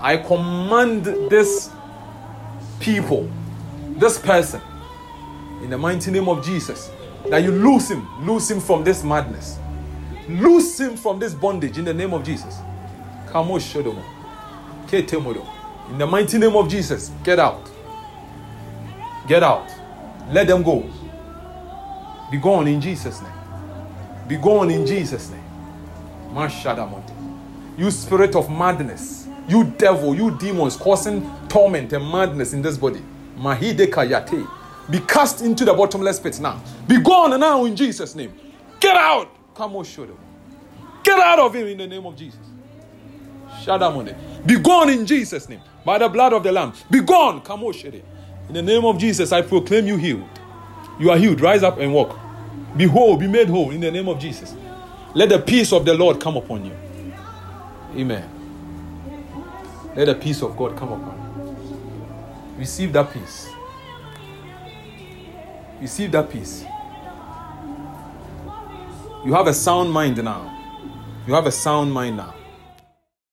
I command this people, this person, in the mighty name of Jesus, that you lose him, lose him from this madness, loose him from this bondage in the name of Jesus. In the mighty name of Jesus, get out. Get out. Let them go. Be gone in Jesus' name. Be gone in Jesus' name. Mashadamonte. You spirit of madness, you devil, you demons causing torment and madness in this body. Mahide kayate. Be cast into the bottomless pit now. Be gone now in Jesus' name. Get out. Come on. Get out of him in the name of Jesus. Shadamone. Be gone in Jesus' name. By the blood of the Lamb. Be gone. Come on. In the name of Jesus, I proclaim you healed. You are healed. Rise up and walk. Be whole. Be made whole in the name of Jesus. Let the peace of the Lord come upon you. Amen. Let the peace of God come upon you. Receive that peace. Receive that peace. You have a sound mind now. You have a sound mind now.